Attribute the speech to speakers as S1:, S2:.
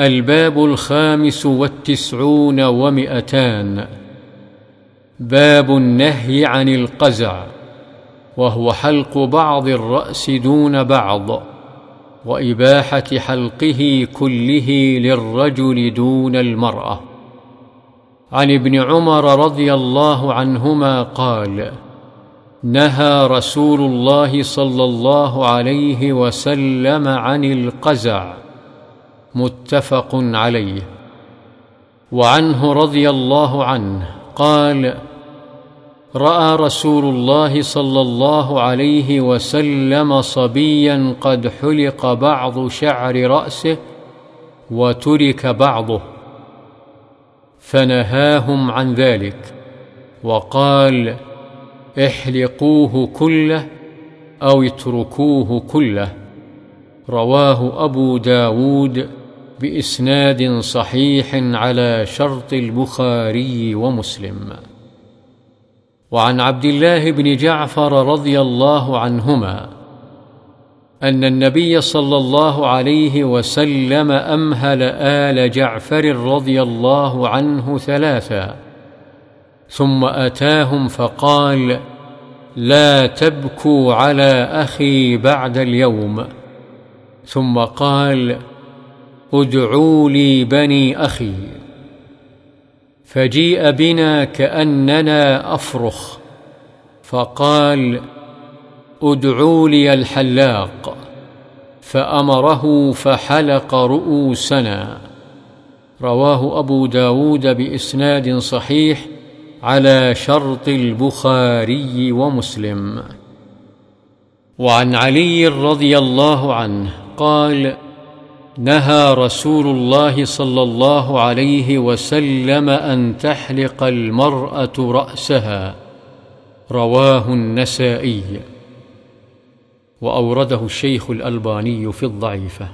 S1: الباب الخامس والتسعون ومئتان. باب النهي عن القزع وهو حلق بعض الرأس دون بعض وإباحة حلقه كله للرجل دون المرأة. عن ابن عمر رضي الله عنهما قال نهى رسول الله صلى الله عليه وسلم عن القزع. متفق عليه. وعنه رضي الله عنه قال رأى رسول الله صلى الله عليه وسلم صبيا قد حلق بعض شعر رأسه وترك بعضه فنهاهم عن ذلك. وقال احلقوه كله أو اتركوه كله. رواه أبو داود بإسناد صحيح على شرط البخاري ومسلم. وعن عبد الله بن جعفر رضي الله عنهما أن النبي صلى الله عليه وسلم أمهل آل جعفر رضي الله عنه ثلاثا ثم أتاهم فقال لا تبكوا على أخي بعد اليوم. ثم قال ادعوا لي بني أخي. فجيء بنا كأننا أفرخ فقال ادعوا لي الحلاق. فأمره فحلق رؤوسنا. رواه أبو داود بإسناد صحيح على شرط البخاري ومسلم. وعن علي رضي الله عنه قال نهى رسول الله صلى الله عليه وسلم أن تحلق المرأة رأسها. رواه النسائي. وأورده الشيخ الألباني في الضعيفة.